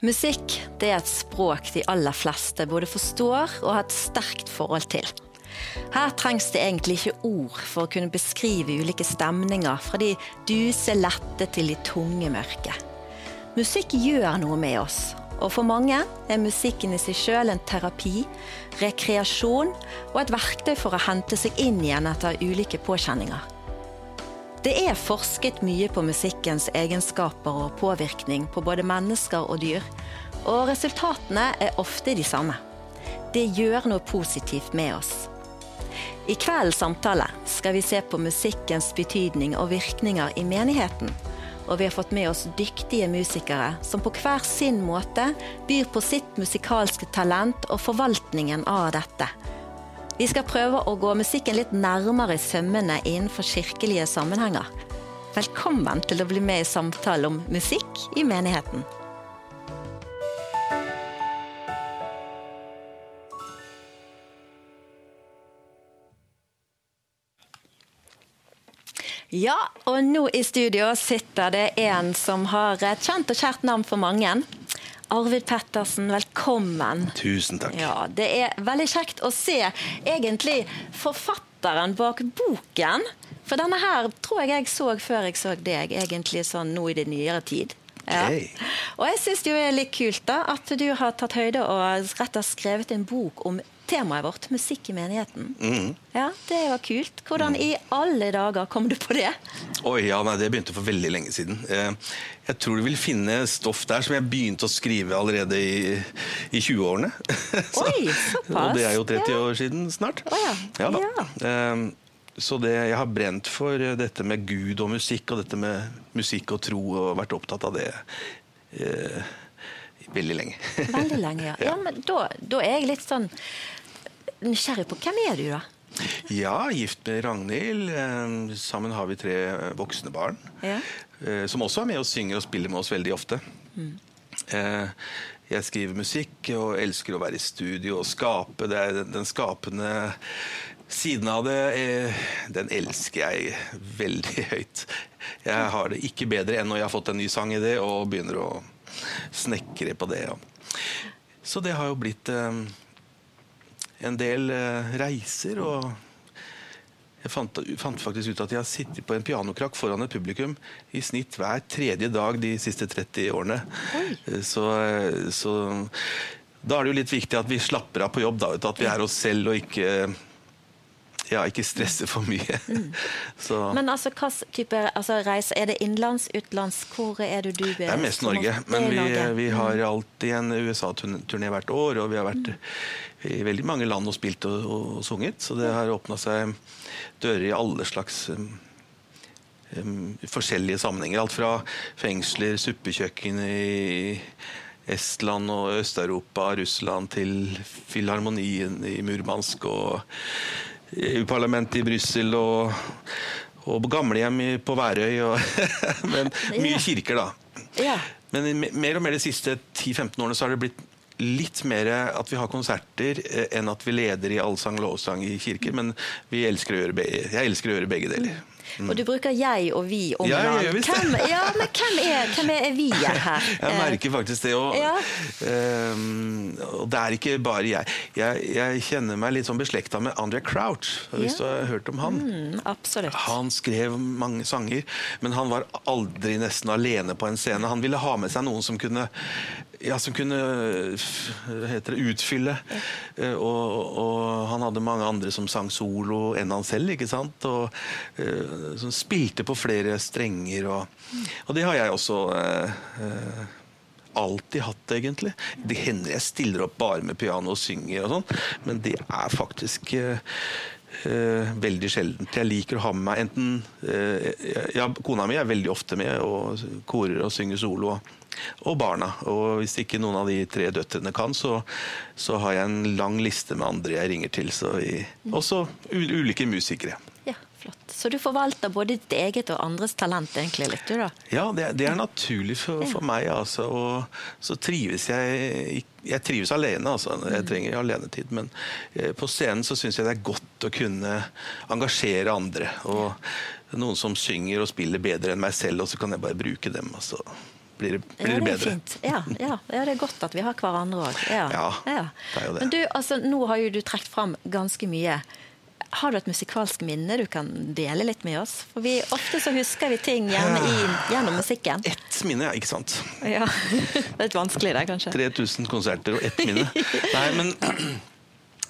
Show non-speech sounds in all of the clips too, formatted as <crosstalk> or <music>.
Musikk er et språk de aller fleste både forstår og har et sterkt forhold til. Her trengs det egentlig ikke ord for å kunne beskrive ulike stemninger, fra de duse lette til de tunge mørke. Musikk gjør noe med oss, og for mange er musikken i seg sjøl en terapi, rekreasjon og et verktøy for å hente seg inn igjen etter ulike påkjenninger. Det er forsket mye på musikkens egenskaper og påvirkning på både mennesker og dyr, og resultatene er ofte de samme. Det gjør noe positivt med oss. I kveldens samtale skal vi se på musikkens betydning og virkninger i menigheten. Og vi har fått med oss dyktige musikere som på hver sin måte byr på sitt musikalske talent og forvaltningen av dette. Vi skal prøve å gå musikken litt nærmere i sømmene innenfor kirkelige sammenhenger. Velkommen til å bli med i samtale om musikk i menigheten. Ja, og nå i studio sitter det en som har et kjent og kjært navn for mange. Arvid Pettersen, velkommen. Tusen takk. Ja, Det er veldig kjekt å se egentlig forfatteren bak boken. For denne her tror jeg jeg så før jeg så deg, egentlig sånn nå i det nyere tid. Ja. Okay. Og jeg syns det er litt kult da, at du har tatt høyde og rett og skrevet en bok om temaet vårt, musikk i menigheten. Mm. Ja, Det var kult. Hvordan i alle dager kom du på det? Oi, ja, nei, Det begynte for veldig lenge siden. Eh, Jeg tror du vil finne stoff der som jeg begynte å skrive allerede i, i 20-årene. <laughs> Så- Oi, såpass. Og det er jo 30 Ja. år siden snart. Oh, ja. da. Ja. Eh, Så det, jeg har brent for dette med Gud og musikk, og dette med musikk og tro, og vært opptatt av det eh, veldig lenge. Veldig lenge, ja. <laughs> ja men da, da er jeg litt sånn nysgjerrig på hvem er du, da? Ja, gift med Ragnhild. Eh, Sammen har vi tre voksne barn. Ja. eh, Som også er med og synger og spiller med oss veldig ofte. Mm. Jeg skriver musikk og elsker å være i studio og skape. Det er den- skapende siden av det, eh, den elsker jeg veldig <laughs> høyt. Jeg har det ikke bedre enn når jeg har fått en ny sang i det og begynner å snekre på det. Så det har jo blitt eh, en del eh, reiser, og jeg fant, fant faktisk ut at jeg har sittet på en pianokrakk foran et publikum i snitt hver tredje dag de siste 30 årene. Eh, Så, eh, så da er det jo litt viktig at vi slapper av på jobb, da, at vi er oss selv og ikke ja, ikke stresse for mye. <laughs> Så Men altså, hva type altså, reise? Er det innenlands, utenlands? Hvor er det du det er mest Norge, men vi, vi har alltid en USA-turné hvert år, og vi har vært i veldig mange land og spilt og, og sunget, så det har åpna seg dører i alle slags um, um, forskjellige sammenhenger. Alt fra fengsler, suppekjøkken i Estland og Øst-Europa, Russland, til Filharmonien i Murmansk og EU-parlamentet i Brussel og, og gamlehjem på Værøy. Og <laughs> men mye kirker, da. Ja. Men mer og mer de siste 10-15 årene så har det blitt litt mer at vi har konserter eh, enn at vi leder i allsang lovsang i kirker. Men vi elsker å begge, jeg elsker å gjøre begge deler. Og du bruker jeg og vi om Ja, jeg. Hvem, ja, men hvem er, hvem er vi her? <laughs> Jeg merker faktisk det. Og, Ja. um, og det er ikke bare jeg. jeg. Jeg kjenner meg litt sånn beslekta med André Crouch, hvis du har hørt om han. Mm. Han skrev mange sanger, men han var aldri nesten alene på en scene. Han ville ha med seg noen som kunne ja, som kunne hva heter det, utfylle. Ja. Og, og han hadde mange andre som sang solo enn han selv, ikke sant? Og eh, som spilte på flere strenger. Og, og det har jeg også eh, eh, alltid hatt, egentlig. Det hender jeg stiller opp bare med piano og synger og sånn, men det er faktisk eh, eh, veldig sjeldent. Jeg liker å ha med meg enten eh, ja, Kona mi er veldig ofte med og korer og synger solo. Og, og barna. Og hvis ikke noen av de tre døtrene kan, så, så har jeg en lang liste med andre jeg ringer til. Så vi, også u- ulike musikere. Ja, flott. Så du forvalter både ditt eget og andres talent egentlig litt, du da? Ja, det, det er naturlig for, for meg, altså. Og så trives jeg Jeg trives alene, altså. Jeg trenger alenetid. Men eh, på scenen så syns jeg det er godt å kunne engasjere andre. Og noen som synger og spiller bedre enn meg selv, og så kan jeg bare bruke dem. Altså. Blir det, blir Ja, det bedre. fint. Ja, ja, ja, det er godt at vi har hverandre òg. Ja, Ja, det er jo det. Men du, altså, nå har jo du trukket fram ganske mye. Har du et musikalsk minne du kan dele litt med oss? For vi, ofte så husker vi ting gjerne i, gjennom musikken. Ett minne, ja, ikke sant. Ja. <laughs> Det er litt vanskelig det, kanskje. 3000 konserter og ett minne. <laughs> Nei, men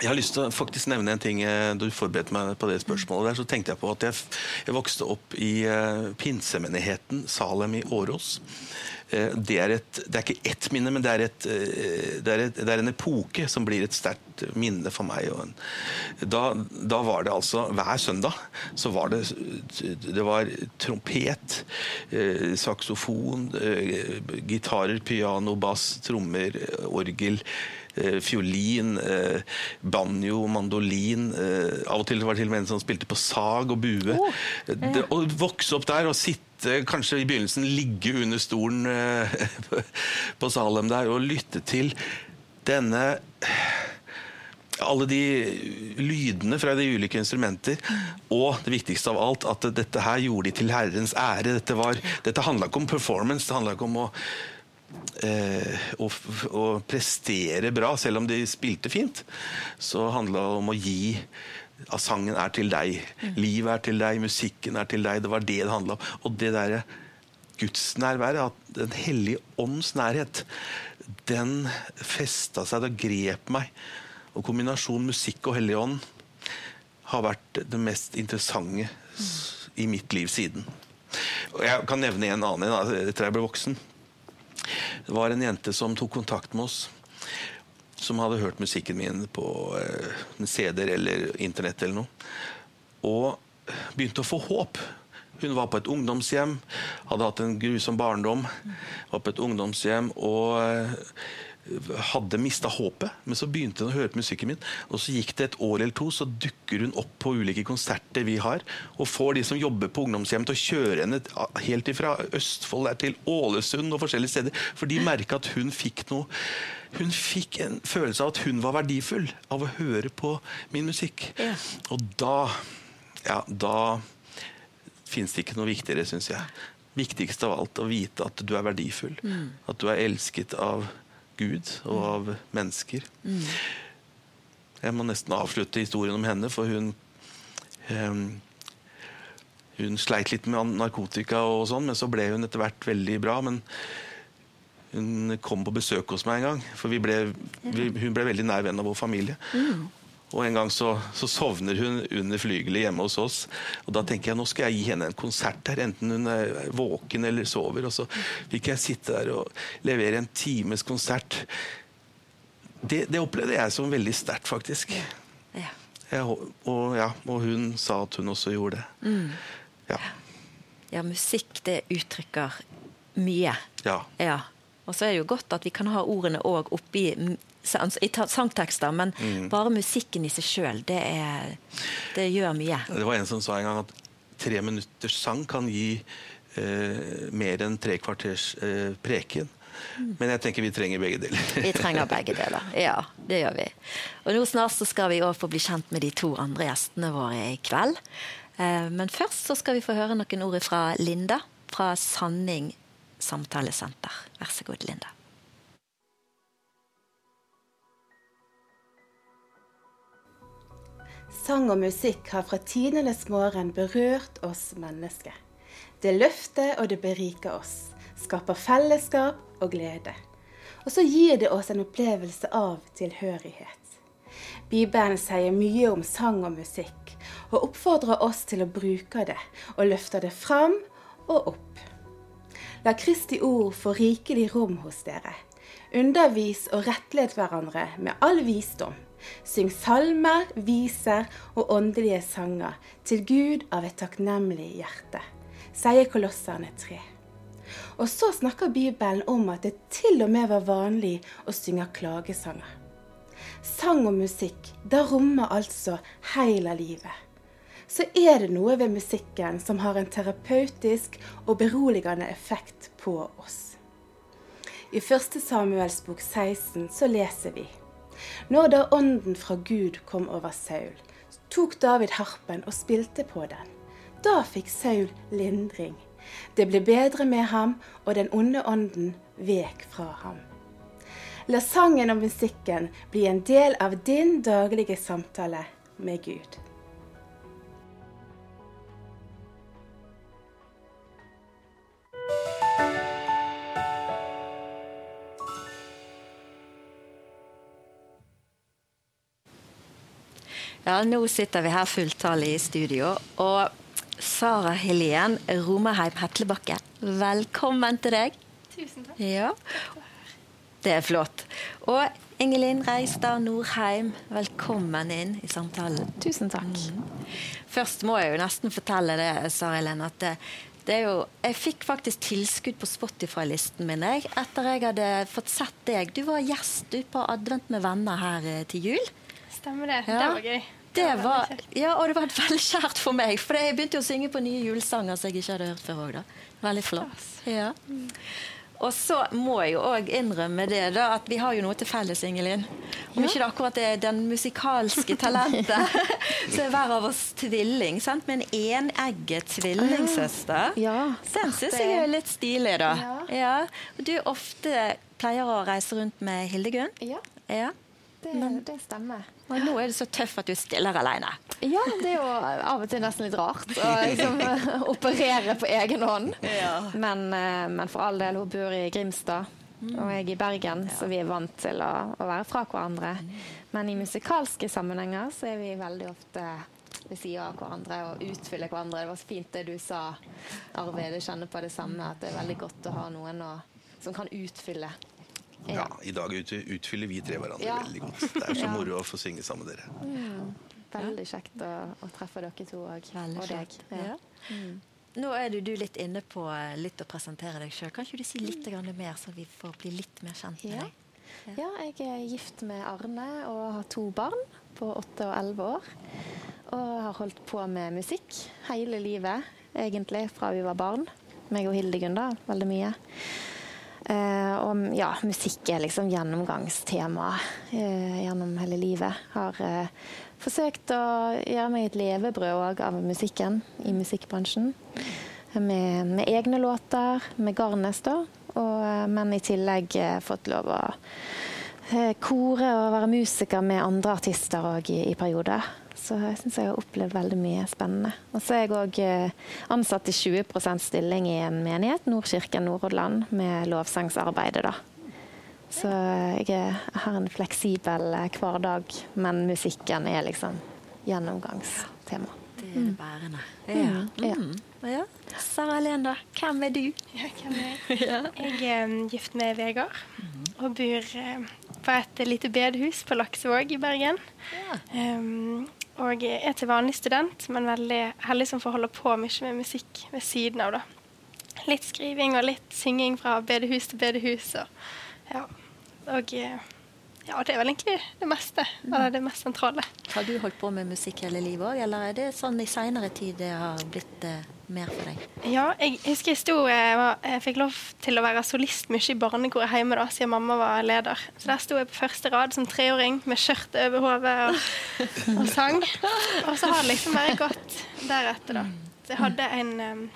jeg har lyst til å faktisk nevne en ting eh, Da du forberedte meg på det spørsmålet der, så tenkte jeg på at jeg, jeg vokste opp i uh, pinsemenigheten Salem i Årås. Eh, det, er et, det er ikke ett minne, men det er, et, eh, det, er et, det er en epoke som blir et sterkt minne for meg. Og en, da, da var det altså Hver søndag så var det Det var trompet, eh, saksofon, eh, gitarer, piano, bass, trommer, eh, orgel. eh, Fiolin, eh, banjo, mandolin. eh, Av og til var det til og med en som spilte på sag og bue. Oh, Det, å vokse opp der og sitte, kanskje i begynnelsen ligge under stolen eh, <laughs> på Salem der og lytte til denne alle de lydene fra de ulike instrumenter, og det viktigste av alt, at dette her gjorde de til Herrens ære. Dette, var, dette handla ikke om performance, det handla ikke om å, eh, å, å prestere bra, selv om de spilte fint. Så handla det om å gi at sangen er til deg, livet er til deg, musikken er til deg. Det var det det handla om. Og det derre gudsnærværet, at Den hellige ånds nærhet, den festa seg, det grep meg. Og kombinasjonen musikk og Hellig ånd har vært det mest interessante i mitt liv siden. Og jeg kan nevne en annen en, etter jeg ble voksen. Det var en jente som tok kontakt med oss, som hadde hørt musikken min på eh, CD-er eller internett eller noe, og begynte å få håp. Hun var på et ungdomshjem, hadde hatt en grusom barndom, var på et ungdomshjem og eh, hadde mista håpet, men så begynte hun å høre på musikken min. Og så gikk det et år eller to, så dukker hun opp på ulike konserter vi har, og får de som jobber på ungdomshjem til å kjøre henne helt ifra Østfold til Ålesund og forskjellige steder, for de merka at hun fikk noe hun fikk en følelse av at hun var verdifull av å høre på min musikk. Ja. Og da Ja, da fins det ikke noe viktigere, syns jeg. Viktigst av alt å vite at du er verdifull. At du er elsket av Gud og av mennesker. Jeg må nesten avslutte historien om henne, for hun ehm, Hun sleit litt med narkotika, og sånn, men så ble hun etter hvert veldig bra. Men hun kom på besøk hos meg en gang, for vi ble, vi, hun ble veldig nær venn av vår familie. Og En gang så, så sovner hun under flygelet hjemme hos oss. og Da tenker jeg nå skal jeg gi henne en konsert der, enten hun er våken eller sover. Og så fikk jeg sitte der og levere en times konsert. Det, det opplevde jeg som veldig sterkt, faktisk. Ja. Jeg, og, ja, og hun sa at hun også gjorde det. Ja. ja, musikk det uttrykker mye. ja. Ja. Og så er det jo godt at vi kan ha ordene òg oppi i sangtekster, men Mm. bare musikken i seg sjøl, det, det gjør mye. Det var en som sa en gang at tre minutters sang kan gi eh, mer enn tre kvarters eh, preken. Men jeg tenker vi trenger begge deler. Vi trenger begge deler. <laughs> Ja, det gjør vi. Og nå snart så skal vi òg få bli kjent med de to andre gjestene våre i kveld. Eh, Men først så skal vi få høre noen ord fra Linda fra Sanning samtalesenter. Vær så god, Linda. Sang og musikk har fra tidenes morgen berørt oss mennesker. Det løfter og det beriker oss, skaper fellesskap og glede. Og så gir det oss en opplevelse av tilhørighet. Bibelen sier mye om sang og musikk, og oppfordrer oss til å bruke det, og løfter det fram og opp. La Kristi ord få rikelig rom hos dere. Undervis og rettled hverandre med all visdom. Syng salmer, viser og åndelige sanger til Gud av et takknemlig hjerte, sier Kolosserne 3. Og så snakker Bibelen om at det til og med var vanlig å synge klagesanger. Sang og musikk, det rommer altså hele livet. Så er det noe ved musikken som har en terapeutisk og beroligende effekt på oss. I 1. Samuels bok 16 så leser vi Når da ånden fra Gud kom over Saul, tok David harpen og spilte på den. Da fikk Saul lindring. Det ble bedre med ham, og den onde ånden vek fra ham. La sangen og musikken bli en del av din daglige samtale med Gud. Ja, nå sitter vi her fulltallig i studio. Og Sara Helen Romerheim Hetlebakke, velkommen til deg. Tusen takk. Ja. Det er flott. Og Ingelin Reistad Norheim, velkommen inn i samtalen. Tusen takk. Først må jeg jo nesten fortelle det, Sara Helen, at det, det er jo Jeg fikk faktisk tilskudd på Spotify-listen min jeg, etter jeg hadde fått sett deg. Du var gjest du, på Advent med venner her eh, til jul. Stemmer det. Ja. Det var gøy. Det var ja, og det var <laughs> veldig kjært for meg, for jeg begynte å synge på nye julesanger som jeg ikke hadde hørt før òg. Veldig flott. Ja. Og så må jeg jo òg innrømme det, da, at vi har jo noe til felles, Ingelin. Om ikke det akkurat er den musikalske talentet, <laughs> så er hver av oss tvilling. sant? Med en enegget tvillingsøster. Ja. Den syns jeg er litt stilig, da. Ja. Du ofte pleier å reise rundt med Hildegunn. Ja, Ja. Det, det stemmer. Og nå er det så tøff at du stiller alene. Ja, det er jo av og til nesten litt rart å liksom, <laughs> operere på egen hånd. Men, eh, men for all del, hun bor i Grimstad. Og jeg i Bergen, så vi er vant til å, å være fra hverandre. Men i musikalske sammenhenger så er vi veldig ofte ved siden av hverandre og utfyller hverandre. Det var så fint det du sa, Arvid. Jeg kjenner på det samme, at det er veldig godt å ha noen å, som kan utfylle. Ja, I dag utfyller vi tre hverandre Ja. veldig godt. Det er så Ja. moro å få synge sammen med dere. Veldig kjekt å, å treffe dere to og, Og deg. Ja. Nå er du, du litt inne på eh, litt å presentere deg sjøl. Kan ikke du si litt grann mer, så vi får bli litt mer kjent med Ja. deg? Ja, jeg er gift med Arne og har to barn på åtte og elleve år. Og har holdt på med musikk hele livet, egentlig, fra vi var barn. Meg og Hildegunn, da. Veldig mye. Eh, og ja, musikk er liksom gjennomgangstema eh, gjennom hele livet. Har eh, forsøkt å gjøre meg et levebrød av musikken i musikkbransjen. Med, med egne låter, med Garnes, da. Og, men i tillegg fått lov å kore og være musiker med andre artister òg i, i perioder. Så jeg syns jeg har opplevd veldig mye spennende. Og så er jeg òg ansatt i 20% stilling i en menighet, Nordkirken Nordhordland, med lovsangsarbeidet, da. Så jeg har en fleksibel eh, hverdag, men musikken er liksom gjennomgangstema. Det er det bærende. Ja. Ja. Mm. ja. Sara Helen. Hvem er du? Ja, hvem er jeg? <laughs> Jeg er mm, gift med Vegard og bor eh, på et lite bedehus på Laksevåg i Bergen. Um, og er til vanlig student, men veldig heldig som får holde på mye med musikk ved siden av. da. Litt skriving og litt synging fra bedehus til bedehus. Og, ja. og eh, ja, det er vel egentlig det meste. Eller det mest sentrale. Har du holdt på med musikk hele livet òg, eller er det sånn i seinere tid det har blitt eh, mer for deg? Ja, jeg husker jeg sto jeg, var, jeg fikk lov til å være solist mye i barnekoret hjemme da, siden mamma var leder. Så der sto jeg på første rad som treåring med skjørt over hodet og, og sang. Og så har det liksom bare gått deretter, da. Så jeg hadde en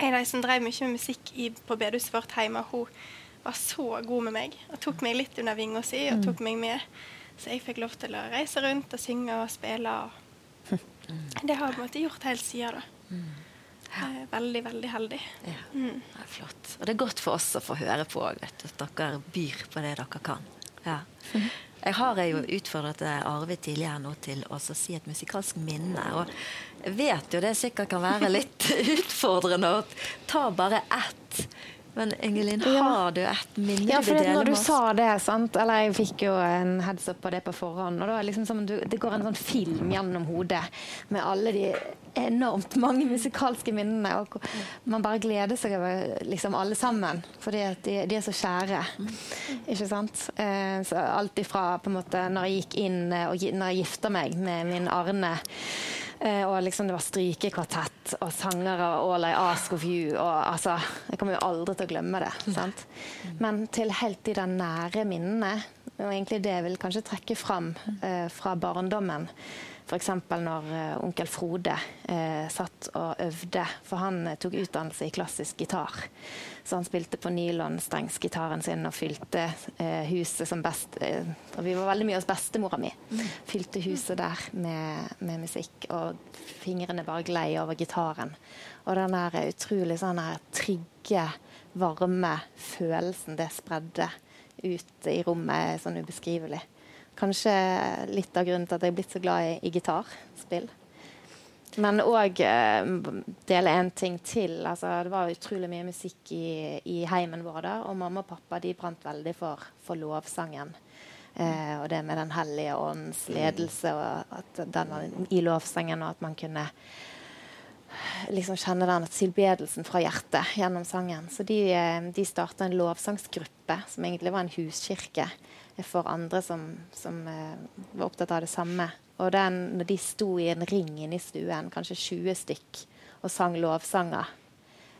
en av de som drev mye med musikk i, på bedehuset vårt hjemme. Hun var så god med meg og tok meg litt under vinga si og tok meg med. Så jeg fikk lov til å reise rundt og synge og spille. Og det har jeg på en måte gjort helt siden da. Jeg er veldig, veldig heldig. Ja. Det er flott. Og det er godt for oss å få høre på òg, at dere byr på det dere kan. Ja. <laughs> Jeg har jo utfordret Arvid tidligere nå til å si et musikalsk minne. Og jeg vet jo det sikkert kan være litt <laughs> utfordrende å ta bare ett. Men Ingelin, har du et minne Ja, du for vil det, dele når du med oss? sa det, sant? eller jeg fikk jo en heads up på det på forhånd, og da det liksom som du, det går en sånn film gjennom hodet med alle de enormt mange musikalske minnene, og man bare gleder seg over liksom alle sammen, fordi de, de er så kjære. Ikke sant? Eh, så alt ifra på en måte når jeg gikk inn eh, og når jeg gifta meg med min Arne, og liksom det var strykekvartett og sangere og All I Ask of You. Og altså, jeg kommer jo aldri til å glemme det. Sant? Men til helt de der nære minnene, og egentlig det jeg vil kanskje trekke fram eh, fra barndommen. F.eks. når uh, onkel Frode uh, satt og øvde, for han uh, tok utdannelse i klassisk gitar. Så han spilte på nylonstrengsgitaren sin og fylte huset som best Og vi var veldig mye hos bestemora mi. Mm. Fylte huset der med, med, musikk, og fingrene bare glei over gitaren. Og den der utrolig sånn her trygge, varme følelsen det spredde ut i rommet, er sånn ubeskrivelig. Kanskje litt av grunnen til at jeg er blitt så glad i, i gitarspill. Men òg eh, dele en ting til. Altså, det var utrolig mye musikk i, i heimen vår da, og mamma og pappa de brant veldig for, for lovsangen. Eh, og det med Den hellige ånds ledelse og at den var i lovsangen, og at man kunne liksom kjenne den tilbedelsen fra hjertet gjennom sangen. Så de, eh, de starta en lovsangsgruppe som egentlig var en huskirke for andre som, som var opptatt av det samme. Og den, når de sto i en ring inne i stuen, kanskje 20 stykk, og sang lovsanger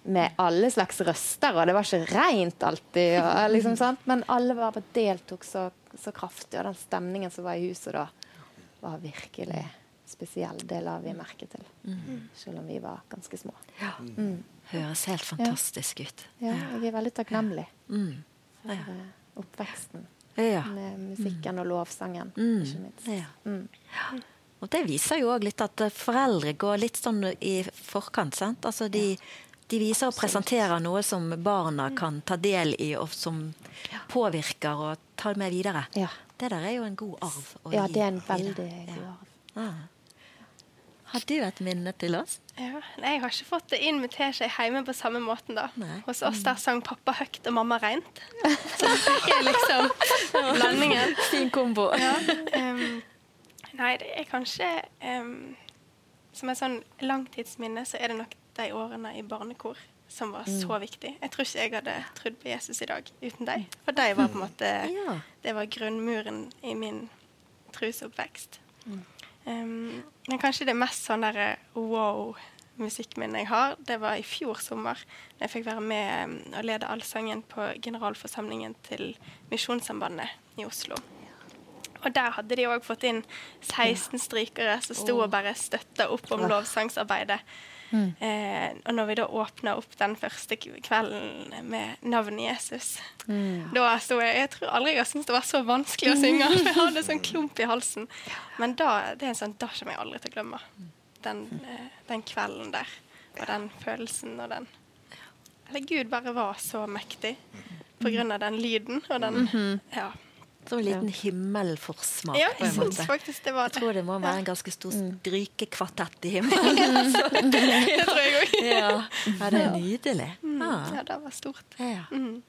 med alle slags røster, og det var ikke rent alltid, og, <laughs> liksom, men alle bare deltok så, så, kraftig, og den stemningen som var i huset da, var virkelig spesiell. Det la vi merke til, mm. selv om vi var ganske små. Ja. Mm. Høres helt fantastisk ut. Ja, jeg er veldig takknemlig mm. for uh, oppveksten ja. med musikken og lovsangen. Mm. Ikke minst. Ja. Mm. Og det viser jo òg litt at foreldre går litt sånn i forkant. sant? Altså de, de viser og presenterer noe som barna mm. kan ta del i, og som påvirker og tar med videre. Ja. Det der er jo en god arv. ja, det er en veldig god arv. Ja. Har du et minne til oss? Ja, nei, Jeg har ikke fått det inn med teskje hjemme på samme måten. da. Nei. Hos oss der sang pappa høyt og mamma reint. <laughs> Så det fikk jeg liksom blandingen. Fin kombo. Ja, um, nei, det er kanskje um, Som et sånn langtidsminne så er det nok de årene i barnekor som var så mm. viktig. Jeg tror ikke jeg hadde trodd på Jesus i dag uten deg. For de var på en måte Det var grunnmuren i min trusoppvekst. Mm. Um, men kanskje det mest sånn derre wow musikkminnet jeg har, det var i fjor sommer. Da jeg fikk være med um, og lede allsangen på generalforsamlingen til Misjonssambandet i Oslo. Og der hadde de òg fått inn 16 strykere som sto og bare støtta opp om lovsangsarbeidet. Mm. Eh, og når vi da åpna opp den første kvelden med navnet Jesus, mm. da sto jeg Jeg tror aldri jeg har syntes det var så vanskelig å synge. <laughs> Jeg hadde sånn klump i halsen. Men da det er en sånn, da kommer jeg aldri til å glemme. Den, eh, den kvelden der. Og den følelsen og den Eller Gud bare var så mektig på grunn av den lyden og den mhm. Ja. Som en liten himmelforsmak. Ja, jeg syns faktisk det var det. Jeg tror det må være en ganske stor mm. strykekvartett i himmelen. <laughs> det tror jeg òg. ja. ja, det er nydelig. Mm. Ja, det var stort. Ja. Mm.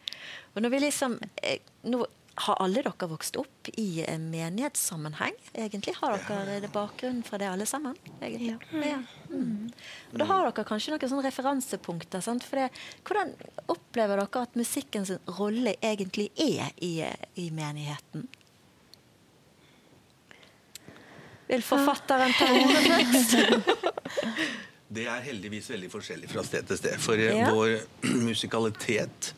Og når vi liksom eh, nå har alle dere vokst opp i menighetssammenheng? egentlig? Har dere det bakgrunnen fra det, alle sammen? egentlig? Ja. ja. Mm. Og Da har dere kanskje noen sånne referansepunkter. Sant? For det, hvordan opplever dere at musikkens rolle egentlig er i, i menigheten? Vil forfatteren ta ordet først? <laughs> Det er heldigvis veldig forskjellig fra sted til sted. For ja. vår <clears throat> musikalitet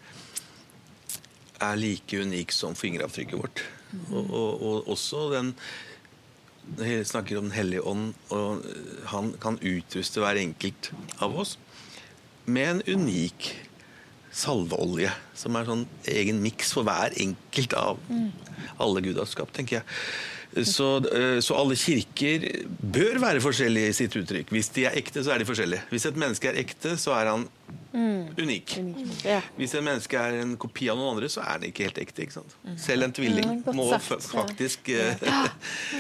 er like unik som fingeravtrykket vårt. Og, og, og også den jeg snakker om Den hellige ånd, og han kan utruste hver enkelt av oss med en unik salveolje, som er sånn egen miks for hver enkelt av alle Gud har skapt, tenker jeg. Så, eh, så, alle kirker bør være forskjellige i sitt uttrykk. Hvis de er ekte, så er de forskjellige. Hvis et menneske er ekte, så er han Mm. Unik. Ja. Hvis et menneske er en kopi av noen andre, så er han ikke helt ekte. Ikke mm. Selv en tvilling mm, må faktisk ja.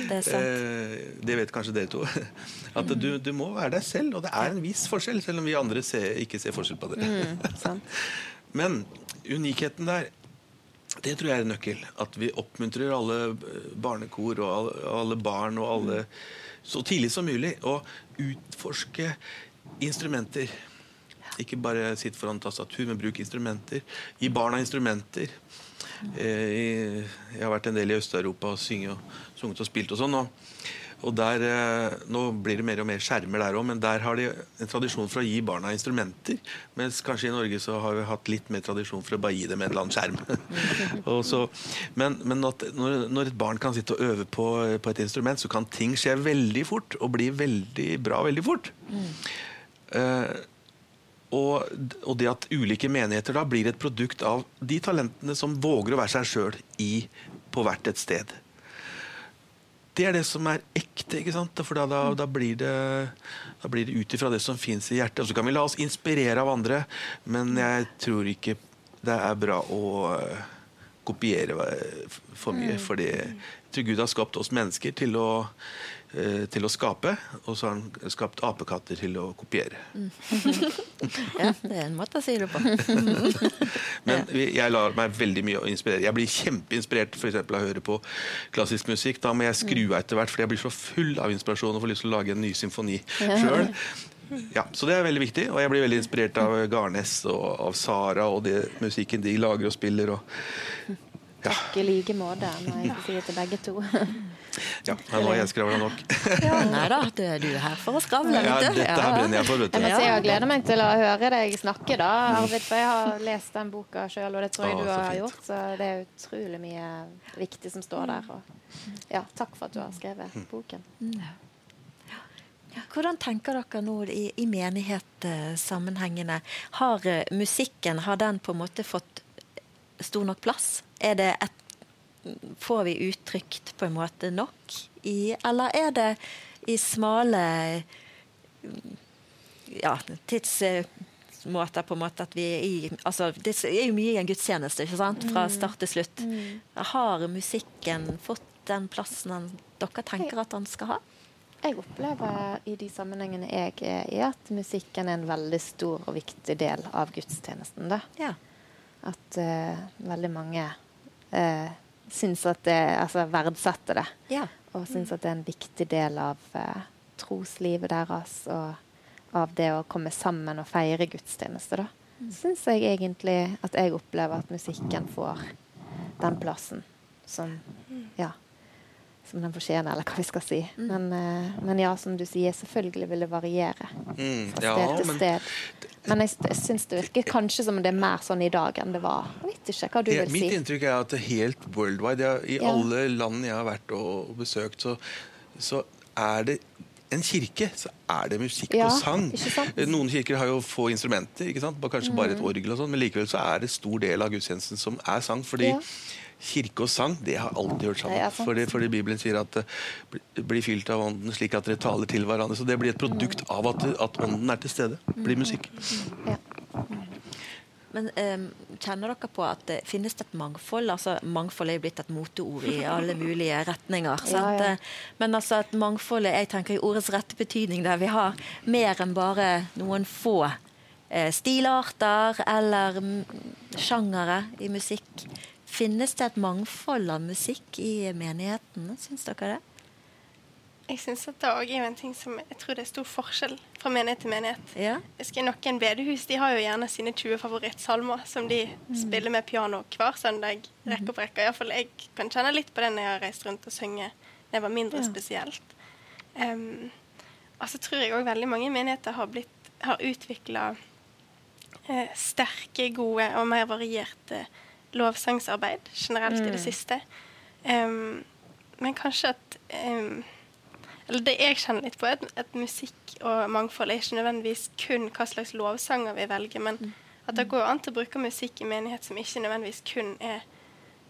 det, <laughs> eh, det, vet kanskje dere to. <laughs> At du, du, må være deg selv, og det er en viss forskjell, selv om vi andre ser, ikke ser forskjell på det. Mm, <laughs> Men unikheten der, det tror jeg er en nøkkel. At vi oppmuntrer alle barnekor og alle, barn og alle så tidlig som mulig å utforske instrumenter ikke bare sitte foran tastatur, men bruk instrumenter. Gi barna instrumenter. Eh, jeg har vært en del i Øst-Europa og og, sunget og spilt og sånn. Og, Og der, eh, Nå blir det mer og mer skjermer der òg, men der har de en tradisjon for å gi barna instrumenter. Mens kanskje i Norge så har vi hatt litt mer tradisjon for å bare gi dem en eller annen skjerm. <laughs> Så, men men at når, når et barn kan sitte og øve på, på et instrument, så kan ting skje veldig fort og bli veldig bra veldig fort. Eh, og, og det at ulike menigheter da blir et produkt av de talentene som våger å være seg sjøl på hvert et sted. Det er det som er ekte, ikke sant? for da, da, da blir det, da blir det ut ifra det som fins i hjertet. Og så kan vi la oss inspirere av andre, men jeg tror ikke det er bra å eh, kopiere eh, for mye. fordi jeg tror Gud har skapt oss mennesker til å, til å skape, og så har han skapt apekatter til å kopiere. <laughs> Ja, det er en måte å si det på. <laughs> Men jeg lar meg veldig mye inspirere. Jeg blir kjempeinspirert for eksempel, av å høre på klassisk musikk. Da må jeg skru av etter hvert, for jeg blir så full av inspirasjon og får lyst til å lage en ny symfoni sjøl. Ja, så det er veldig viktig, og jeg blir veldig inspirert av Garnes og av Sara og det musikken de lager og spiller. Og, Takk i like måte, må jeg si til begge to. <laughs> ja, nå har jeg skravla nok. Nei da, du er er her for å skravle, Ja, dette her brenner jeg for, vet Jeg du. si jeg gleder meg til å høre deg snakke, da, Arvid. For jeg har lest den boka sjøl, og det tror jeg du har fint. gjort. Så det er utrolig mye viktig som står der. Og ja, takk for at du har skrevet Mm. boken. Hvordan tenker dere nå i, i menighetssammenhengene? Har eh, musikken har den på en måte fått stor nok plass? Er det et, får vi uttrykt på en måte nok i Eller er det i smale ja, tidsmåter på en måte at vi er i altså, Det er jo mye i en gudstjeneste, ikke sant? Fra start til slutt. Har musikken fått den plassen dere tenker at den skal ha? Jeg opplever i de sammenhengene jeg er i, at musikken er en veldig stor og viktig del av gudstjenesten. Da. Ja. At uh, veldig mange uh, syns at det Altså verdsetter det. ja. Og syns at det er en viktig del av eh, troslivet deres og av det å komme sammen og feire gudstjeneste. Da. Syns jeg egentlig at jeg opplever at musikken får den plassen som ja, som den fortjener, eller hva vi skal si. Men, eh, men ja, som du sier, selvfølgelig vil det variere Mm, fra ja, sted til men sted. Men jeg, jeg syns det virker kanskje som det er mer sånn i dag enn det var. Jeg vet ikke hva du Ja, vil mitt si. inntrykk er at det er helt worldwide. Jeg, I Ja. alle land jeg har vært og, og besøkt, så, så er det en kirke, så er det musikk Ja, og sang. Noen kirker har jo få instrumenter, ikke sant? Bare- kanskje bare et Mm. orgel, og sånn, men likevel så er det stor del av gudstjenesten som er sang. Fordi Ja. Kirke og sang det har alltid hørt sammen. Det fordi, fordi Bibelen sier at det bli- blir fylt av ånden slik at dere taler til hverandre. Så det blir et produkt av at, at ånden er til stede. blir musikk. Ja. Men um, kjenner dere på at det finnes et mangfold? Altså, mangfold er jo blitt et moteord i alle mulige retninger. Sant? ja. Eh, Men altså at mangfoldet jeg tenker i ordets rette betydning, der vi har mer enn bare noen få eh, stilarter eller sjangere i musikk. Finnes det et mangfold av musikk i menighetene? Syns dere det? Jeg syns at det òg er en ting som jeg tror det er stor forskjell fra menighet til menighet. Ja. Jeg husker Noen bedehus de har jo gjerne sine 20 favorittsalmer som de spiller med piano hver søndag. Rekke opp rekke. Iallfall jeg kan kjenne litt på det når jeg har reist rundt og sunget når jeg var mindre spesielt. Um, og så tror jeg òg veldig mange menigheter har, blitt, har utvikla eh, sterke, gode og mer varierte lovsangsarbeid generelt i det siste. Um, men kanskje at um, eller det jeg kjenner litt på, er at, at musikk og mangfold er ikke nødvendigvis kun hva slags lovsanger vi velger, men at det går an til å bruke musikk i menighet som ikke nødvendigvis kun er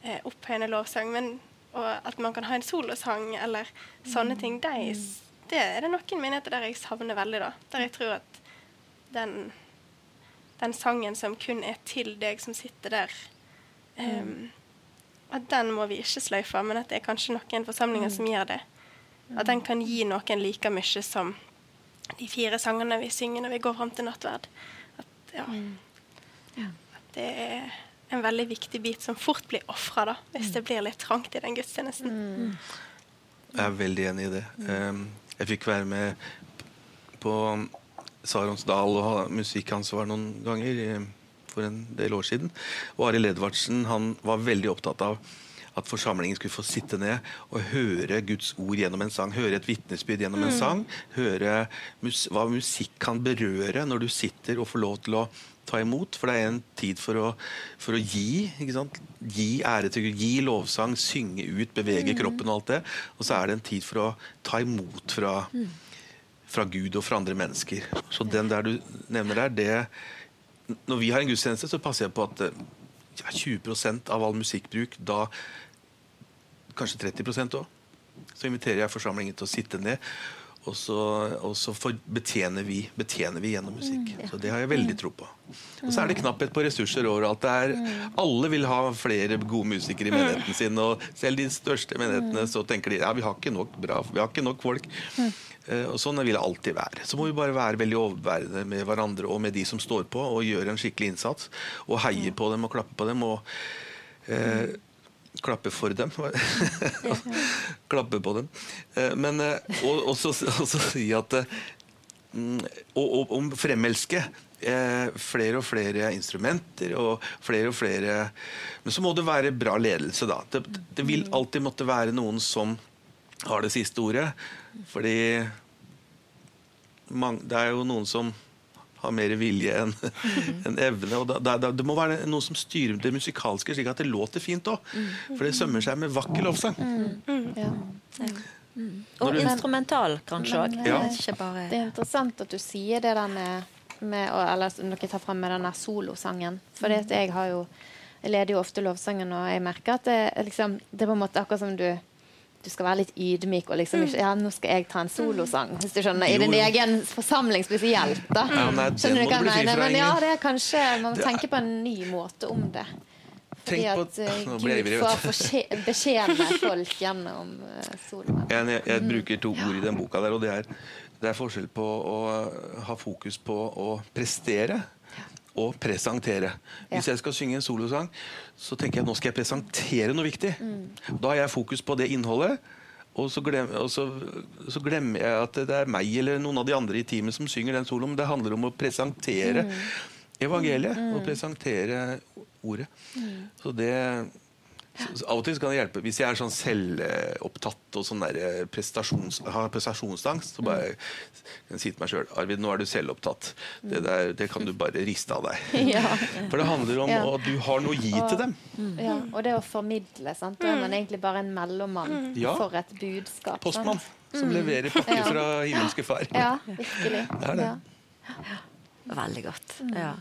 eh, opphøyende lovsang, men at man kan ha en solosang eller sånne ting. Det er, det er det noen menigheter der jeg savner veldig, da. Der jeg tror at den, den sangen som kun er til deg som sitter der, em, at den må vi ikke sløyfe, men at det er kanskje noen forsamlinger som gjør det. At den kan gi noen like mye som de fire sangene vi synger når vi går fram til nattverd. At, ja, at det er en veldig viktig bit som fort blir ofra, hvis det blir litt trangt i den gudstjenesten. Jeg er veldig enig i det. Um, jeg fikk være med på Saronsdal og ha musikkansvar noen ganger eh, for en del år siden. Og Arild Edvardsen han var veldig opptatt av at forsamlingen skulle få sitte ned og høre Guds ord gjennom en sang. Høre et vitnesbyrd gjennom en sang. Høre mus hva musikk kan berøre når du sitter og får lov til å ta imot. For det er en tid for å, for å gi. ikke sant? Gi ære til Gud, gi lovsang, synge ut, bevege kroppen og alt det. Og så er det en tid for å ta imot fra, fra Gud og fra andre mennesker. Så den der du nevner der, det Når vi har en gudstjeneste, så passer jeg på at eh, ja, 20% av all musikkbruk, da kanskje 30 òg, så inviterer jeg forsamlingen til å sitte ned. Og så, og så for- betjener, vi, betjener vi gjennom musikk. Så det har jeg veldig tro på. Og så er det knapphet på ressurser overalt. Det er, alle vil ha flere gode musikere i menigheten sin. Og selv de største menighetene så tenker de ja, vi har ikke nok bra, vi har ikke nok folk. Eh, og sånn vil det alltid være. Så må vi bare være veldig overbærende med hverandre og med de som står på, og gjøre en skikkelig innsats. Og heie på dem og klappe på dem. og eh, klappe for dem. <laughs> klappe på dem. Eh, Men eh, og, og, så, og så si at mm, og, og om fremelske flere og flere instrumenter og flere og flere Men så må det være bra ledelse, da. Det, det vil alltid måtte være noen som har det siste ordet. Fordi det er jo noen som har mer vilje enn <laughs> en evne. og da, da, Det må være noen som styrer det musikalske, slik at det låter fint òg. For det sømmer seg med vakker lovsang. Ja. Og du- instrumental, kanskje òg. Ja. Det er interessant at du sier det der med, med å- Eller dere tar frem med den der solosangen. For jeg har jo Jeg leder jo ofte lovsangen, og jeg merker at det, liksom, det er på en måte akkurat som du du skal være litt ydmyk og liksom ikke Ja, nå skal jeg ta en solosang, hvis du skjønner. I din egen forsamling spesielt, da. Ja, nei, skjønner du hva jeg mener? Men ja, det er kanskje Man må tenke på en ny måte om det. Fordi at eh, Gud får betjene folk gjennom uh, soloen. <laughs> Jeg, jeg, jeg bruker to ord i den boka der, og det er, det er forskjell på å ha fokus på å prestere og presentere. Hvis jeg skal synge en solosang, så tenker jeg nå skal jeg presentere noe viktig. Da har jeg fokus på det innholdet. Og så, glem, og så, så glemmer jeg at det er meg eller noen av de andre i teamet som synger den soloen. Det handler om å presentere evangeliet og presentere ordet. Så det så, av og til kan det hjelpe. Hvis jeg er sånn selvopptatt og sånn der eh, prestasjons, har prestasjonsangst, så bare kan jeg si til meg sjøl Arvid, nå er du selvopptatt. Det, der, det kan du bare riste av deg. <laughs> Ja. For det handler om Ja. at du har noe å gi til dem. Ja, og det å formidle. Sant? Da er man egentlig bare en mellommann Ja. for et budskap. sant? Som leverer pakker Ja. fra himmelske far. Ja, virkelig. Det er det. Ja. Veldig godt. Mm. Ja.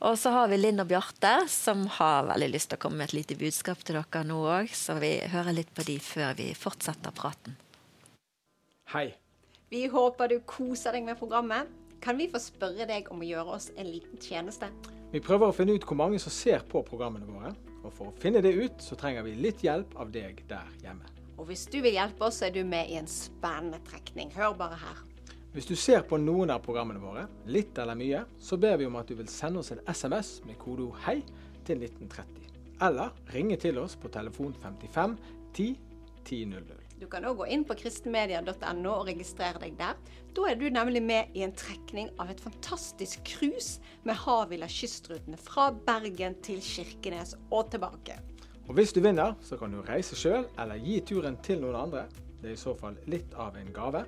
Og så har vi Linn og Bjarte, som har veldig lyst til å komme med et lite budskap til dere nå òg, så vi hører litt på de før vi fortsetter praten. Hei. Vi håper du koser deg med programmet. Kan vi få spørre deg om å gjøre oss en liten tjeneste? Vi prøver å finne ut hvor mange som ser på programmene våre. Og for å finne det ut, så trenger vi litt hjelp av deg der hjemme. Og hvis du vil hjelpe oss, så er du med i en spennende trekning. Hør bare her. Hvis du ser på noen av programmene våre, litt eller mye, så ber vi om at du vil sende oss en SMS med kodeord 'hei' til 1930. Eller ringe til oss på telefon 55 10 1000. Du kan òg gå inn på kristenmedia.no og registrere deg der. Da er du nemlig med i en trekning av et fantastisk cruise med Havila kystrutene fra Bergen til Kirkenes og tilbake. Og hvis du vinner, så kan du reise sjøl eller gi turen til noen andre. Det er i så fall litt av en gave.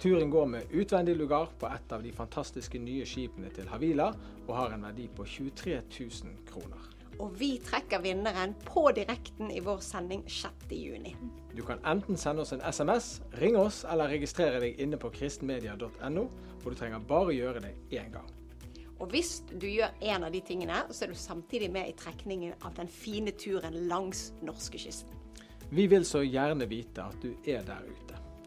Turen går med utvendig lugar på et av de fantastiske nye skipene til Havila, og har en verdi på 23 000 kroner. Og vi trekker vinneren på direkten i vår sending 6.6. Du kan enten sende oss en SMS, ringe oss eller registrere deg inne på kristenmedia.no, og du trenger bare gjøre det én gang. Og hvis du gjør en av de tingene, så er du samtidig med i trekningen av den fine turen langs norskekysten. Vi vil så gjerne vite at du er der ute.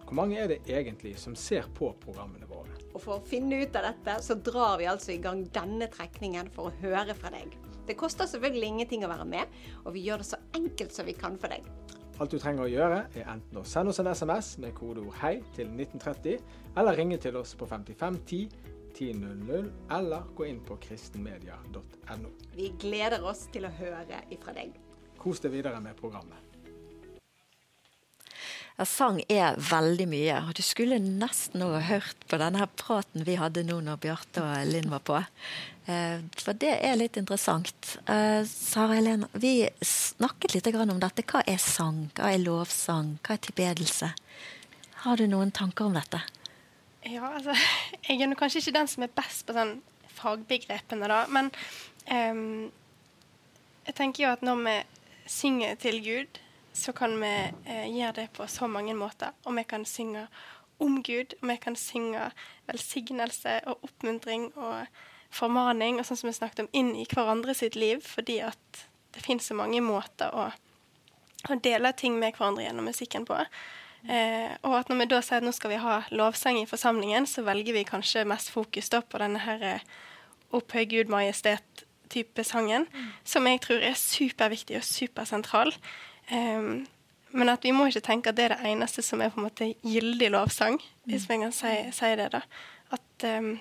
Hvor mange er det egentlig som ser på programmene våre? Og for å finne ut av dette, så drar vi altså i gang denne trekningen for å høre fra deg. Det koster selvfølgelig ingenting å være med, og vi gjør det så enkelt som vi kan for deg. Alt du trenger å gjøre, er enten å sende oss en SMS med kodeord 'hei' til 1930, eller ringe til oss på 5510 1000, eller gå inn på kristenmedia.no. Vi gleder oss til å høre ifra deg. Kos deg videre med programmet. Ja, sang er veldig mye, og du skulle nesten ha hørt på denne praten vi hadde nå når Bjarte og Linn var på. Eh, for det er litt interessant. Eh, Sara Helene, vi snakket litt om dette. Hva er sang? Hva er lovsang? Hva er tilbedelse? Har du noen tanker om dette? Ja, altså <laughs> Jeg er kanskje ikke den som er best på sånn fagbegrepene, da. Men um, jeg tenker jo at når vi synger til Gud så kan vi eh, gjøre det på så mange måter. Og vi kan synge om Gud, og vi kan synge velsignelse og oppmuntring og formaning, og sånn som vi snakket om, inn i hverandre sitt liv, fordi at det finnes så mange måter å, å dele ting med hverandre gjennom musikken på. Eh, og at når vi da sier at nå skal vi ha lovsang i forsamlingen, så velger vi kanskje mest fokus da på denne her eh, opphøy Gud majestet-type sangen, mm. som jeg tror er superviktig og supersentral. Um, men at vi må ikke tenke at det er det eneste som er på en måte gyldig lovsang, hvis vi kan si, si det. da. At um,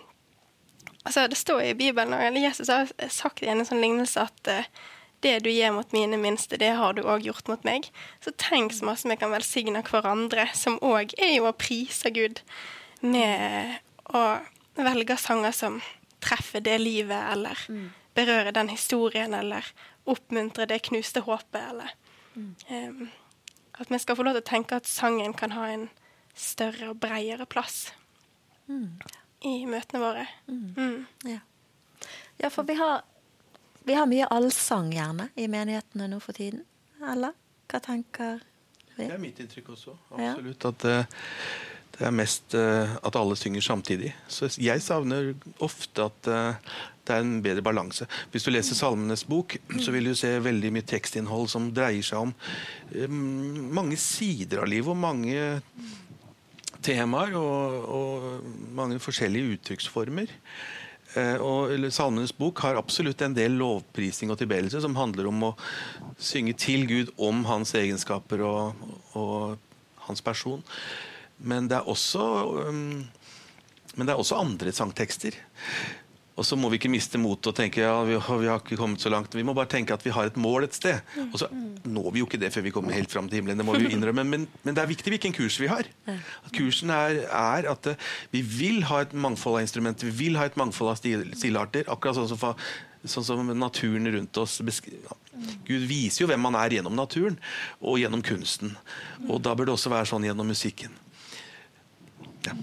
altså Det står i Bibelen, eller Jesus har sagt i en sånn lignelse at uh, det du gjør mot mine minste, det har du òg gjort mot meg. Så tenk så masse vi kan velsigne hverandre, som òg er jo å prise Gud med å velge sanger som treffer det livet, eller mm. berører den historien, eller oppmuntrer det knuste håpet, eller Um, at vi skal få lov til å tenke at sangen kan ha en større og bredere plass mm. i møtene våre. Mm. mm. Ja. ja. for vi har, vi har mye allsang gjerne i menighetene nå for tiden. Eller? Hva tenker vi? Det er mitt inntrykk også. Absolutt. Ja. At uh, det er mest uh, at alle synger samtidig. Så jeg savner ofte at uh, det er en bedre balanse. Hvis du leser Salmenes bok, så vil du se veldig mye tekstinnhold som dreier seg om um, mange sider av livet og mange temaer og, og mange forskjellige uttrykksformer. Uh, og Salmenes bok har absolutt en del lovprisning og tilbedelse som handler om å synge til Gud om hans egenskaper og, og hans person. Men det er også um, det er også andre sangtekster. Og så må vi ikke miste motet og tenke ja, vi, vi, har ikke kommet så langt. Vi må bare tenke at vi har et mål et sted. Og så når vi jo ikke det før vi kommer helt fram til himmelen. det må vi jo innrømme, Men, men det er viktig hvilken kurs vi har. At kursen er, er at uh, vi vil ha et mangfold av instrumenter, vi vil ha et mangfold av stil, stilarter. akkurat sånn som, for, sånn som naturen rundt oss Gud viser jo hvem man er gjennom naturen og gjennom kunsten. Og da bør det også være sånn gjennom musikken. Ja.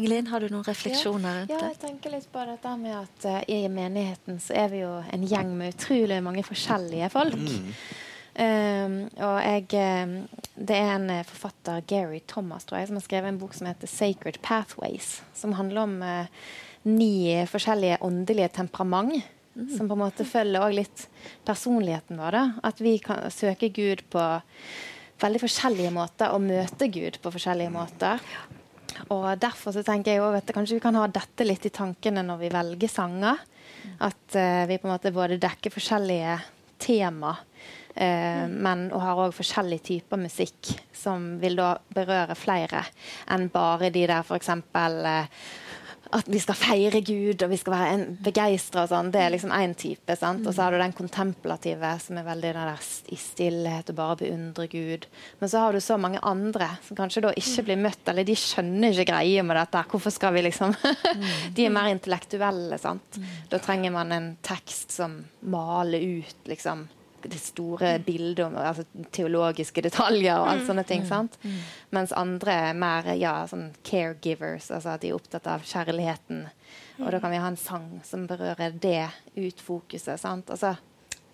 Ingelin, har du noen refleksjoner rundt det? Ja, jeg tenker litt på dette med at uh, i menigheten så er vi jo en gjeng med utrolig mange forskjellige folk. Mm. Um, og jeg um, Det er en uh, forfatter, Gary Thomas, tror jeg, som har skrevet en bok som heter 'Sacred Pathways', som handler om uh, ni forskjellige åndelige temperament. Mm. Som på en måte følger også litt personligheten vår. Da. At vi kan søke Gud på veldig forskjellige måter og møte Gud på forskjellige måter. Og Derfor så tenker jeg at kanskje vi kan ha dette litt i tankene når vi velger sanger. At uh, vi på en måte både dekker forskjellige tema, uh, men og har òg forskjellige typer musikk som vil da berøre flere enn bare de der f.eks. Uh, at vi skal feire Gud og vi skal være begeistra sånn. Det er liksom én type. sant? Og så har du den kontemplative, som er veldig der i stillhet og bare beundre Gud. Men så har du så mange andre som kanskje da ikke blir møtt, eller de skjønner ikke greia med dette. Hvorfor skal vi liksom <laughs> De er mer intellektuelle, sant. Da trenger man en tekst som maler ut liksom det store bildet om altså, teologiske detaljer og alt mm. sånne ting. sant? Mm. Mens andre er mer ja, sånn caregivers, altså at de er opptatt av kjærligheten. Og da kan vi ha en sang som berører det utfokuset. sant? Altså,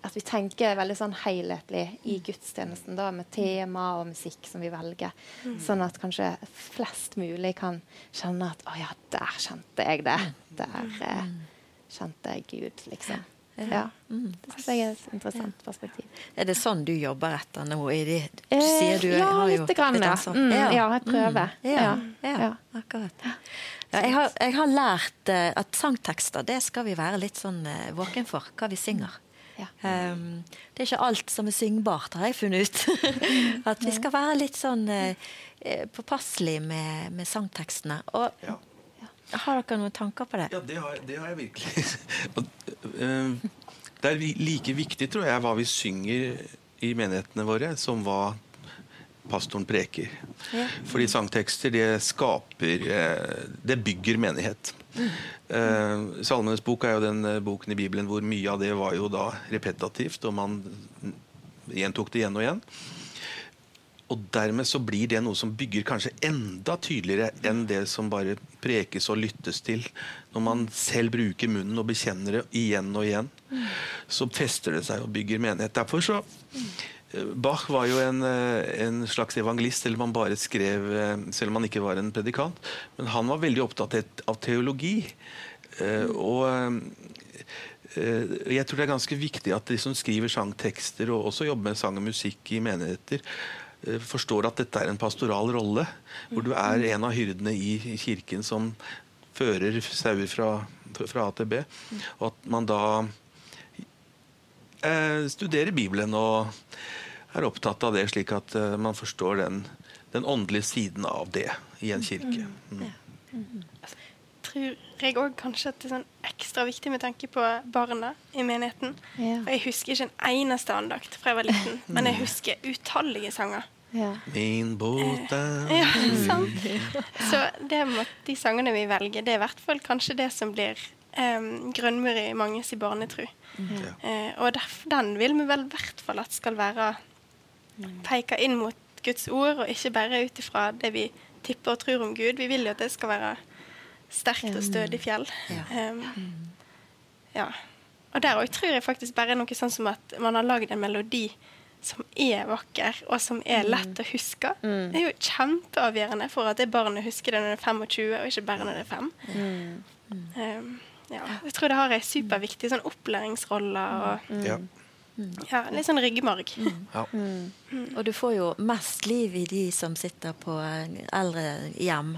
at vi tenker veldig sånn helhetlig i gudstjenesten da, med tema og musikk som vi velger. Mm. Sånn at kanskje flest mulig kan kjenne at 'Å ja, der kjente jeg det'. Der eh, kjente jeg Gud', liksom. Ja. Mm. Det syns jeg er et interessant perspektiv. Er det sånn du jobber etter nå? I de, du eh, sier du ja, litt grann. Ja. Mm, ja. jeg prøver. Mm. Ja, ja, akkurat. Jeg har, jeg, har, lært uh, at sangtekster det skal vi være litt sånn uh, våken for, hva vi synger. Um, det er ikke alt som er syngbart, har jeg funnet ut. <laughs> at vi skal være litt sånn uh, påpasselige med, med sangtekstene. Og har dere noen tanker på det? Ja, det har, det har jeg virkelig. <laughs> Eh, det er like viktig, tror jeg, hva vi synger i menighetene våre, som hva pastoren preker. Ja. Fordi sangtekster, det skaper eh, Det bygger menighet. Eh, Salmenes bok er jo den boken i Bibelen hvor mye av det var jo da repetativt, og man gjentok det igjen og igjen. Og dermed så blir det noe som bygger kanskje enda tydeligere enn det som bare prekes og lyttes til. Når man selv bruker munnen og bekjenner det igjen og igjen, så fester det seg og bygger menighet. Derfor så eh, Bach var jo en, eh, en slags evangelist, selv om skrev eh, Selv om han ikke var en predikant. Men han var veldig opptatt av teologi. Og jeg tror det er ganske viktig at de som skriver sangtekster og også jobber med sang og musikk i menigheter, forstår at dette er en pastoral rolle. Hvor du er en av hyrdene i kirken som fører sauer fra, fra A til B. Og at man da eh, studerer Bibelen og er opptatt av det, slik at eh, man forstår den, den åndelige siden av det i en kirke. Mm. Tror jeg òg kanskje at det er sånn ekstra viktig med tanke på barna i menigheten. Ja. For jeg husker ikke en eneste andakt fra jeg var liten, <laughs> men jeg husker utallige sanger. Ja. Min båt er Ja, <laughs> sant? Så det må, de sangene vi velger, det er i hvert fall kanskje det som blir um, grønnmur i manges i barnetru. Ja. Uh, og derf, den vil vi vel i hvert fall at skal være peke inn mot Guds ord, og ikke bare ut ifra det vi tipper og tror om Gud. Vi vil jo at det skal være sterkt og stødig fjell. Ja. Um, ja. Og der òg tror jeg faktisk bare noe sånn som at man har lagd en melodi som er vakker, og som er lett å huske. Det er jo kjempeavgjørende for at det barnet husker det når det er 25, og ikke bare når det er 5. Um, ja. Jeg tror det har en superviktig sånn opplæringsrolle og Ja. ja, litt sånn ryggmarg. <laughs> Ja. Og du får jo mest liv i de som sitter på eldrehjem.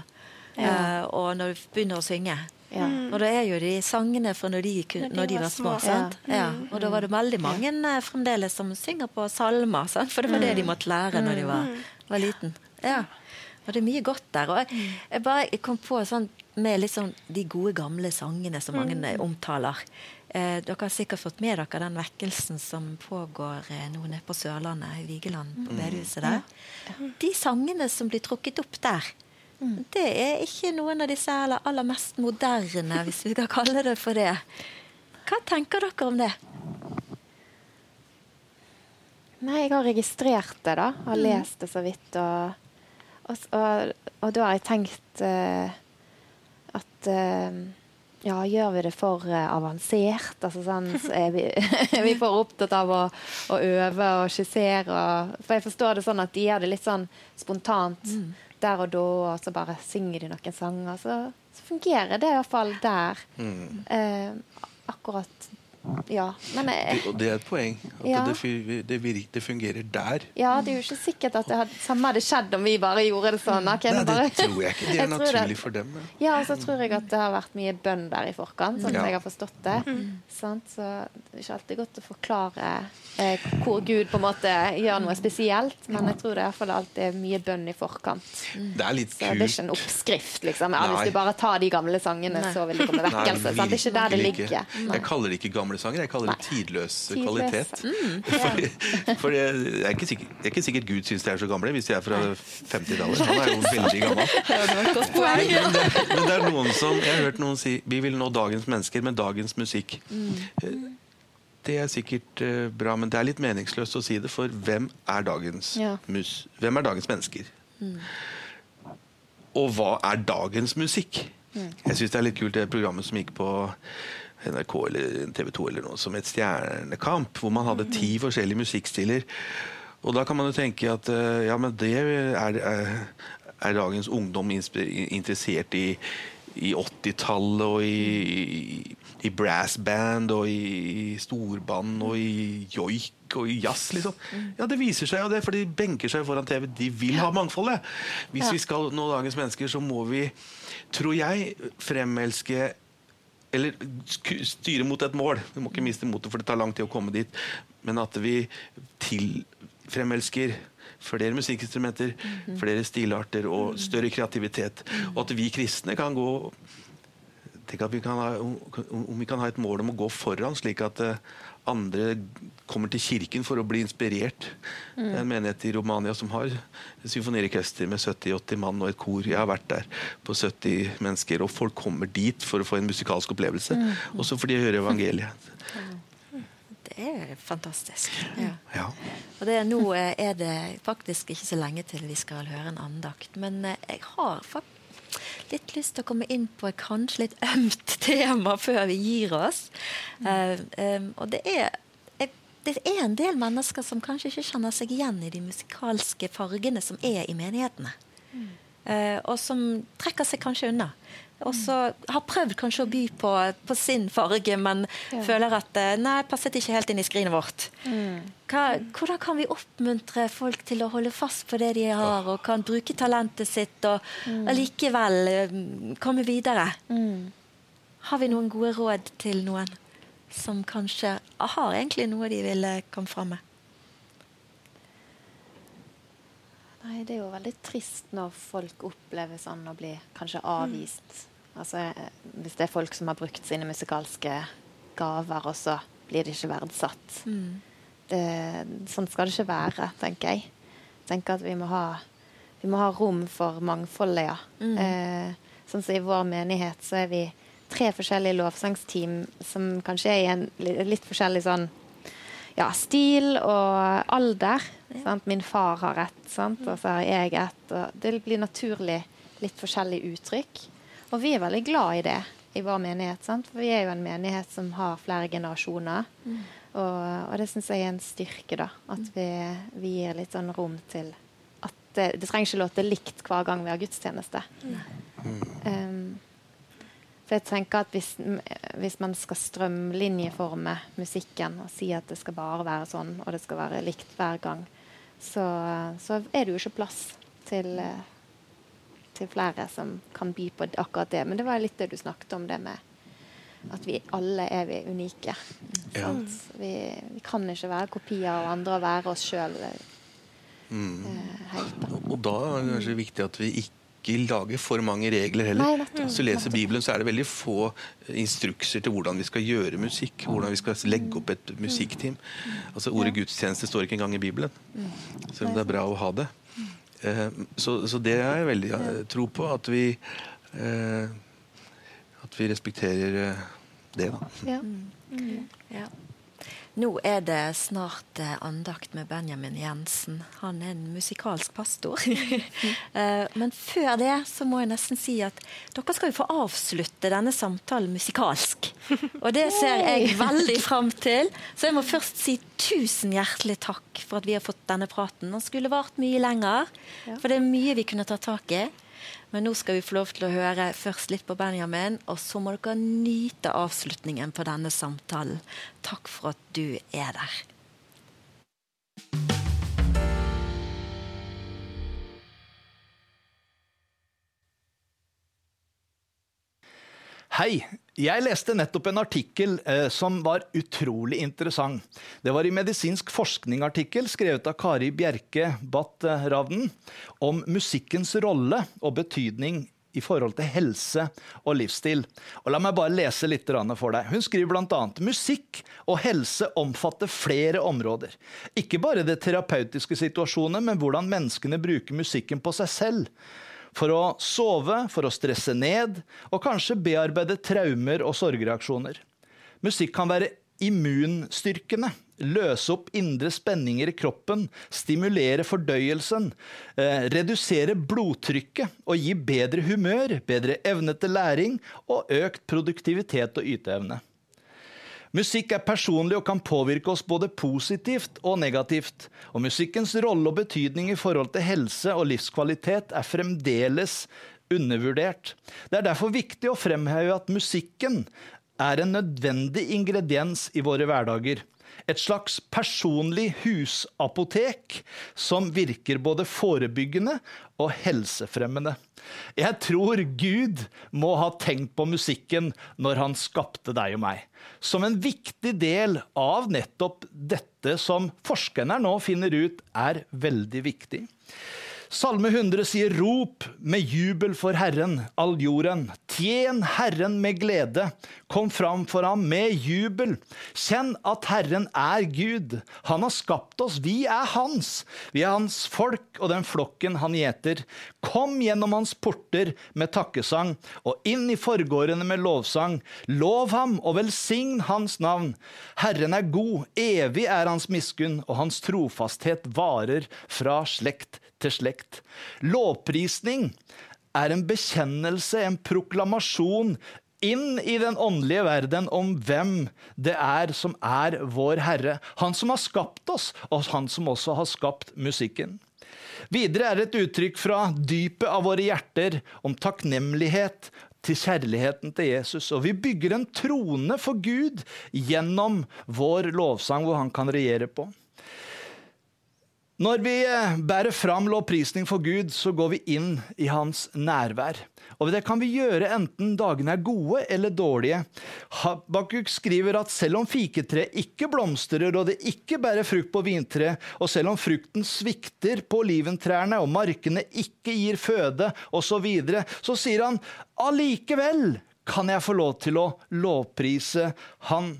Eh, og når du begynner å synge. Ja. Og det er jo de sangene fra når de, kun- Når de når de var var små. små. sant? Ja. Og da var det veldig mange eh, fremdeles som synger på salmer, sant? for det var det de måtte lære når de var, var liten. Ja. Og det er mye godt der. Og jeg, jeg bare jeg kom på sånn med liksom de gode, gamle sangene som mange mm. omtaler. Eh, dere har sikkert fått med dere den vekkelsen som pågår eh, nå nede på Sørlandet, i Vigeland, på bedehuset der. De sangene som blir trukket opp der, det er ikke noen av disse aller, aller mest moderne, hvis vi skal kalle det for det. Hva tenker dere om det? Nei, jeg har registrert det, da. Har lest det så vidt. Og, og, og, og da har jeg tenkt uh, at uh, ja, gjør vi det for uh, avansert? Altså sånn, så er, vi, <laughs> er vi for opptatt av å, å øve og skissere? Og, for jeg forstår det sånn at de gjør det litt sånn spontant der og da, og så bare synger de noen sanger. Så, så fungerer det i hvert fall der. Eh, akkurat Ja. Men jeg, Og det er et poeng. At Ja. det, det, virker, det fungerer der. Ja, det er jo ikke sikkert at det hadde, samme hadde skjedd om vi bare gjorde det sånn. Okay, Nei, bare... det tror jeg ikke. Det er <laughs> naturlig for dem. Ja, og så tror jeg at det har vært mye bønn der i forkant, sånn Ja. jeg har forstått det. Sant? Så det er ikke alltid godt å forklare eh, hvor Gud på en måte gjør noe spesielt, men jeg tror det er alltid er mye bønn i forkant. Det er litt Så det er ikke en oppskrift, liksom. Ja, hvis du bare tar de gamle sangene, så vil det komme vekkelse. Nei, Det er ikke der det ligger. ikke. Jeg kaller det ikke gamle sanger, jeg kaller det tidløs Tidløs. kvalitet. For, for det, det, er er ikke sikkert Gud syns de er så gamle, hvis de er fra 50-tallet. Han er jo veldig gammel. <laughs> Men det, men det er noen som Jeg har hørt noen si vi vil nå dagens mennesker med dagens musikk. Mm. Det er sikkert eh, bra, men det er litt meningsløst å si det, for hvem er dagens Ja. mus? Hvem er dagens mennesker? Og hva er dagens musikk? Jeg syns det er litt kult det programmet som gikk på NRK eller TV 2 eller noe som het Stjernekamp, hvor man hadde ti forskjellige musikkstiler. Og da kan man jo tenke at eh, ja, men det er, er, er dagens ungdom interessert i i 80-tallet og i, i, i brassband og i, i storband og i joik og i jazz, liksom. Ja, det viser seg jo det, for de benker seg foran TV. De vil ha mangfoldet. Hvis vi skal nå dagens mennesker, så må vi, tror jeg, fremelske eller styre mot et mål. Vi må ikke miste motet, for det tar lang tid å komme dit. Men at vi til fremelsker flere musikkinstrumenter, flere stilarter og større kreativitet. Og at vi kristne kan gå Tenk at vi kan ha, om om vi kan ha et mål om å gå foran, slik at eh, andre kommer til kirken for å bli inspirert. Er en menighet i Romania som har symfoniorkester med 70-80 mann og et kor. Jeg har vært der på 70 mennesker, og folk kommer dit for å få en musikalsk opplevelse. Også fordi de hører evangeliet. <laughs> Det er fantastisk. Ja. Ja. Og det, nå eh, er det faktisk ikke så lenge til vi skal høre en andakt. Men eh, jeg har faktisk litt lyst til å komme inn på et kanskje litt ømt <laughs> tema før vi gir oss. Mm. Uh, um, og det er, det er en del mennesker som kanskje ikke kjenner seg igjen i de musikalske fargene som er i menighetene. Eh, og som trekker seg kanskje unna. Og så har prøvd kanskje å by på, på sin farge, men føler at eh, nei, passet ikke helt inn i skrinet vårt. Hva, hvordan kan vi oppmuntre folk til å holde fast på det de har, og kan bruke talentet sitt og allikevel eh, komme videre? Har vi noen gode råd til noen som kanskje har egentlig noe de ville komme fram med? Nei, det er jo veldig trist når folk opplever sånn å bli kanskje avvist. Altså, hvis det er folk som har brukt sine musikalske gaver, og så blir de ikke verdsatt. Det, sånn skal det ikke være, tenker jeg. Jeg tenker at vi må ha, vi må ha rom for mangfoldet, ja. Eh, sånn som i vår menighet så er vi tre forskjellige lovsangsteam som kanskje er i en litt forskjellig sånn ja, stil og alder. Sant? Min far har ett, og så har jeg ett. Det blir naturlig litt forskjellig uttrykk. Og vi er veldig glad i det i vår menighet. Sant? For vi er jo en menighet som har flere generasjoner. Og, og det syns jeg er en styrke, da. At vi, vi gir litt sånn rom til at det, det trenger ikke låte likt hver gang vi har gudstjeneste. Um, for jeg tenker at hvis, hvis man skal strømlinjeforme musikken og si at det skal bare være sånn, og det skal være likt hver gang, så, så er det jo ikke plass til, eh, til flere som kan by på akkurat det. Men det var litt det du snakket om, det med at vi alle er vi unike. Ja. Vi, vi kan ikke være kopier av andre og være oss sjøl Mm. helt. Da. Og da er det kanskje viktig at vi ikke lager for mange regler heller. Nei. Hvis du leser Bibelen, så er det veldig få instrukser til hvordan vi skal gjøre musikk. Hvordan vi skal legge opp et musikkteam. Altså Ordet gudstjeneste står ikke engang i Bibelen. Selv om det er bra å ha det. Eh, Så, så det har jeg veldig eh, tro på. At vi eh, At vi respekterer det, da. Ja. Ja. Nå er det snart eh, andakt med Benjamin Jensen. Han er en musikalsk pastor. <laughs> Eh, Men før det så må jeg nesten si at dere skal jo få avslutte denne samtalen musikalsk. Og det ser jeg veldig <laughs> fram til. Så jeg må først si tusen hjertelig takk for at vi har fått denne praten. Den skulle vart mye lenger, for det er mye vi kunne ta tak i. Men nå skal vi få lov til å høre først litt på Benjamin, og så må dere nyte avslutningen på denne samtalen. Takk for at du er der. Hei! Jeg leste nettopp en artikkel eh, som var utrolig interessant. Det var i Medisinsk forskning-artikkel skrevet av Kari Bjerke Batt Ravnen om musikkens rolle og betydning i forhold til helse og livsstil. Og la meg bare lese litt for deg. Hun skriver bl.a.: Musikk og helse omfatter flere områder. Ikke bare det terapeutiske situasjonet, men hvordan menneskene bruker musikken på seg selv. For å sove, for å stresse ned, og kanskje bearbeide traumer og sorgreaksjoner. Musikk kan være immunstyrkende, løse opp indre spenninger i kroppen, stimulere fordøyelsen, eh, redusere blodtrykket og gi bedre humør, bedre evne til læring og økt produktivitet og yteevne. Musikk er personlig og kan påvirke oss både positivt og negativt. Og musikkens rolle og betydning i forhold til helse og livskvalitet er fremdeles undervurdert. Det er derfor viktig å fremheve at musikken er en nødvendig ingrediens i våre hverdager. Et slags personlig husapotek som virker både forebyggende og helsefremmende. Jeg tror Gud må ha tenkt på musikken når han skapte deg og meg. Som en viktig del av nettopp dette som forskerne nå finner ut er veldig viktig. Salme 100 sier rop med jubel for Herren, all jorden. Tjen Herren med glede. Kom fram for ham med jubel. Kjenn at Herren er Gud. Han har skapt oss, vi er hans. Vi er hans folk og den flokken han gjeter. Kom gjennom hans porter med takkesang og inn i forgårdene med lovsang. Lov ham og velsign hans navn. Herren er god, evig er hans miskunn, og hans trofasthet varer fra slekt til slekt. Lovprisning er en bekjennelse, en proklamasjon inn i den åndelige verden om hvem det er som er vår Herre. Han som har skapt oss, og han som også har skapt musikken. Videre er det et uttrykk fra dypet av våre hjerter om takknemlighet til kjærligheten til Jesus. Og vi bygger en trone for Gud gjennom vår lovsang, hvor han kan regjere på. Når vi eh, bærer fram lovprisning for Gud, så går vi inn i hans nærvær. Og det kan vi gjøre enten dagene er gode eller dårlige. Habakuk skriver at selv om fiketreet ikke blomstrer og det ikke bærer frukt på vintre, og selv om frukten svikter på oliventrærne og markene ikke gir føde osv., så, så sier han allikevel kan jeg få lov til å lovprise Han.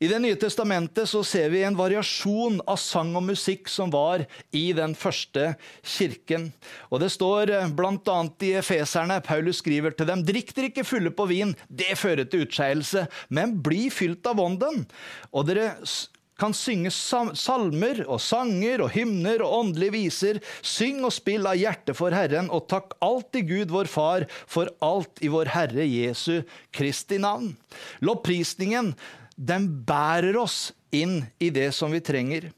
I Det nye testamentet så ser vi en variasjon av sang og musikk som var i den første kirken. Og Det står eh, bl.a. i Efeserne, Paulus skriver til dem, drikk dere ikke fulle på vin, det fører til utskeielse, men bli fylt av ånden. Og dere kan synge salmer og sanger og hymner og åndelige viser. Syng og spill av hjertet for Herren, og takk alltid Gud vår Far for alt i vår Herre Jesu Kristi navn. Lovprisningen den bærer oss inn i det som vi trenger.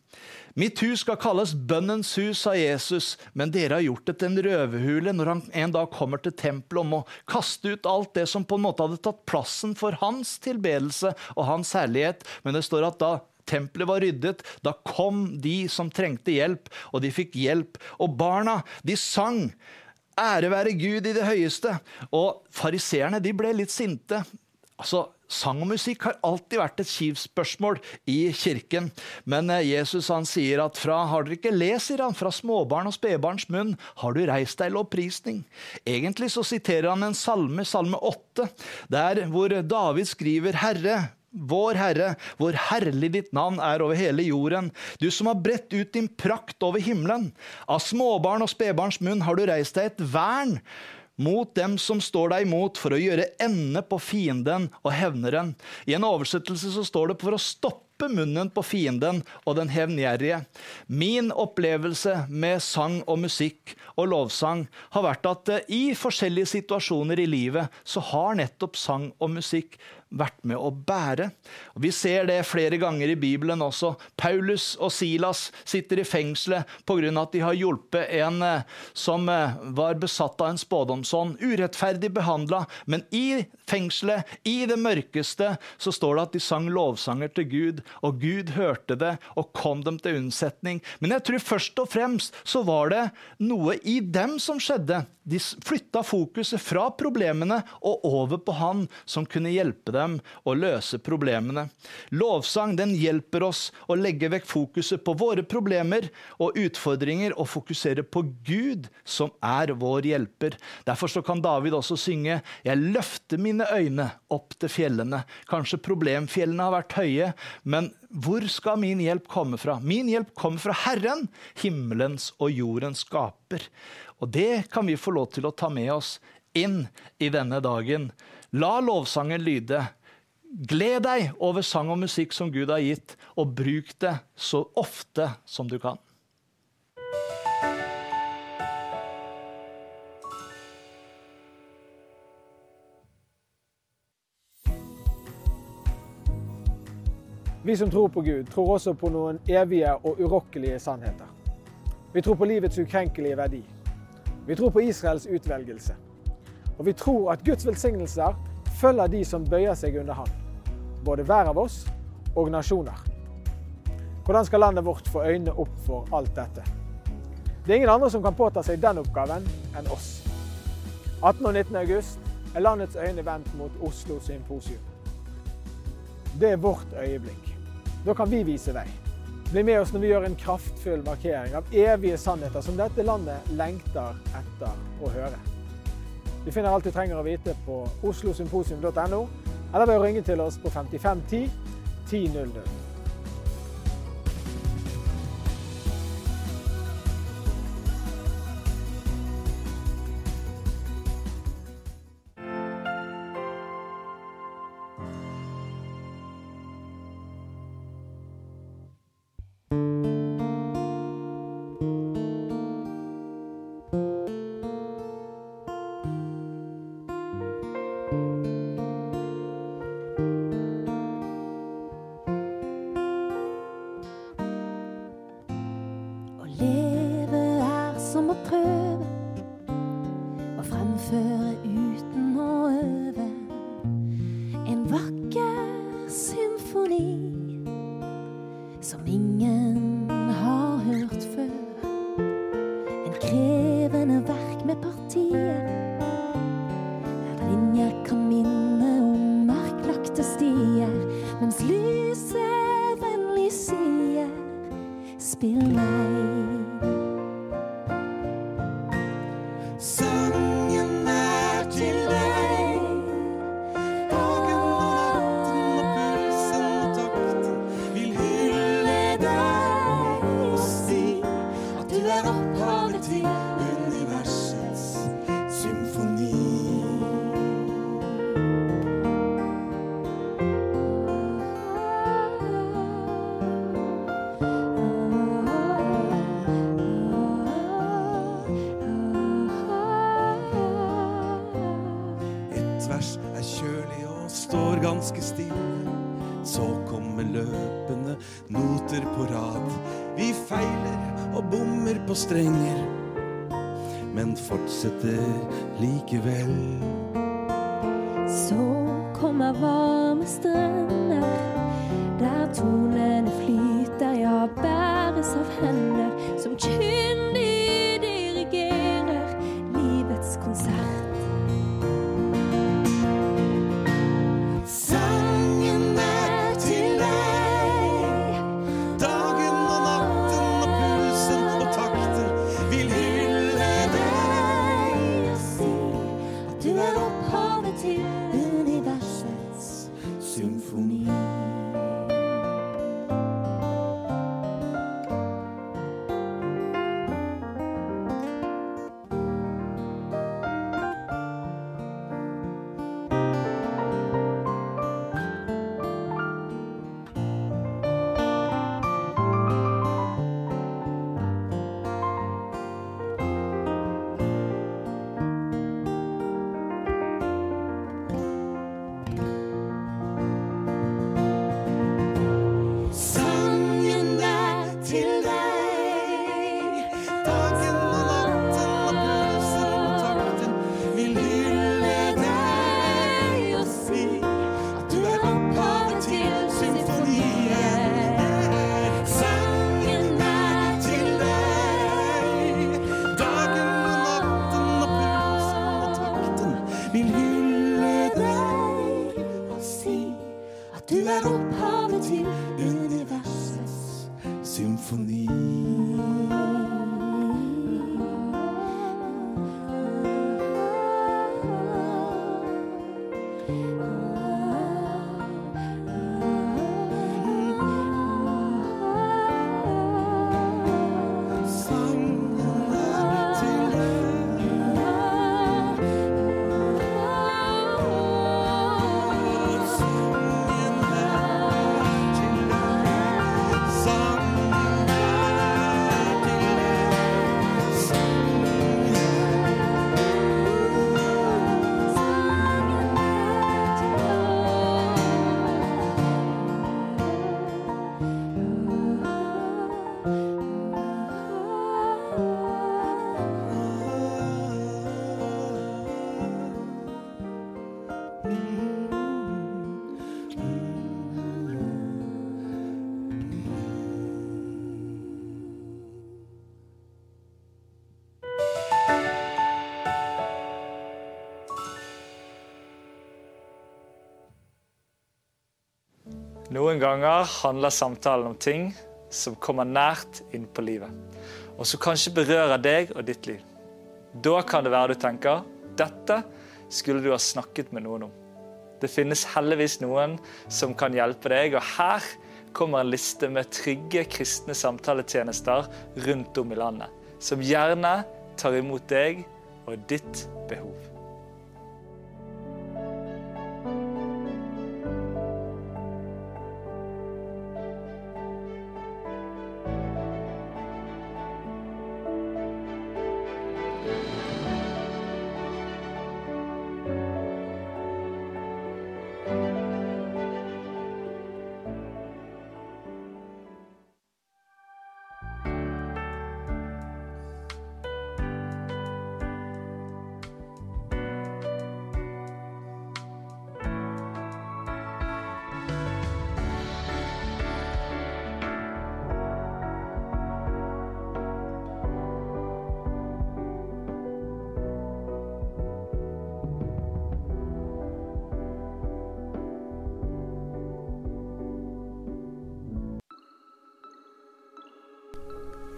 Mitt hus skal kalles bønnens hus, sa Jesus, men dere har gjort det til en røverhule når han en dag kommer til tempelet om å kaste ut alt det som på en måte hadde tatt plassen for hans tilbedelse og hans herlighet. Men det står at da tempelet var ryddet, da kom de som trengte hjelp, og de fikk hjelp. Og barna, de sang. Ære være Gud i det høyeste. Og fariseerne, de ble litt sinte. Altså, Sang og musikk har alltid vært et kivspørsmål i kirken. Men eh, Jesus han sier at fra har dere ikke lest, sier han, fra småbarn og spedbarns munn har du reist deg lovprisning. Egentlig så siterer han en salme, salme 8, der hvor David skriver Herre, vår Herre, hvor herlig ditt navn er over hele jorden. Du som har bredt ut din prakt over himmelen. Av småbarn og spedbarns munn har du reist deg et vern mot dem som står deg imot, for å gjøre ende på fienden og hevneren. I en oversettelse så står det for å stoppe munnen på fienden og den hevngjerrige. Min opplevelse med sang og musikk og lovsang har vært at eh, i forskjellige situasjoner i livet så har nettopp sang og musikk vært med å bære. Og vi ser det flere ganger i Bibelen også. Paulus og Silas sitter i fengselet pga. at de har hjulpet en eh, som eh, var besatt av en spådomsånd. Urettferdig behandla, men i fengselet, i det mørkeste, så står det at de sang lovsanger til Gud, og Gud hørte det og kom dem til unnsetning. Men jeg tror først og fremst så var det noe i dem som skjedde. De flytta fokuset fra problemene og over på han som kunne hjelpe dem å løse problemene. Lovsang den hjelper oss å legge vekk fokuset på våre problemer og utfordringer og fokusere på Gud, som er vår hjelper. Derfor så kan David også synge 'Jeg løfter mine øyne opp til fjellene'. Kanskje problemfjellene har vært høye, men hvor skal min hjelp komme fra? Min hjelp kommer fra Herren, himmelens og jordens skaper. Og det kan vi få lov til å ta med oss inn i denne dagen. La lovsangen lyde. Gled deg over sang og musikk som Gud har gitt, og bruk det så ofte som du kan. Vi som tror på Gud, tror også på noen evige og urokkelige sannheter. Vi tror på livets ukrenkelige verdi. Vi tror på Israels utvelgelse. Og vi tror at Guds velsignelser følger de som bøyer seg under Han. Både hver av oss og nasjoner. Hvordan skal landet vårt få øynene opp for alt dette? Det er ingen andre som kan påta seg den oppgaven enn oss. 18. og 19. august er landets øyne vendt mot Oslo symposium. Det er vårt øyeblikk. Da kan vi vise vei. Bli med oss når vi gjør en kraftfull markering av evige sannheter som dette landet lengter etter å høre. Du finner alt du trenger å vite på oslosymposium.no, eller ved å ringe til oss på 5510 1000. på strenger, men fortsetter likevel. Så kommer varme strender, der tonene flyter, ja, bæres av hender. Noen ganger handler samtalen om ting som kommer nært inn på livet, og som kanskje berører deg og ditt liv. Da kan det være du tenker dette skulle du ha snakket med noen om. Det finnes heldigvis noen som kan hjelpe deg, og her kommer en liste med trygge kristne samtaletjenester rundt om i landet, som gjerne tar imot deg og ditt behov.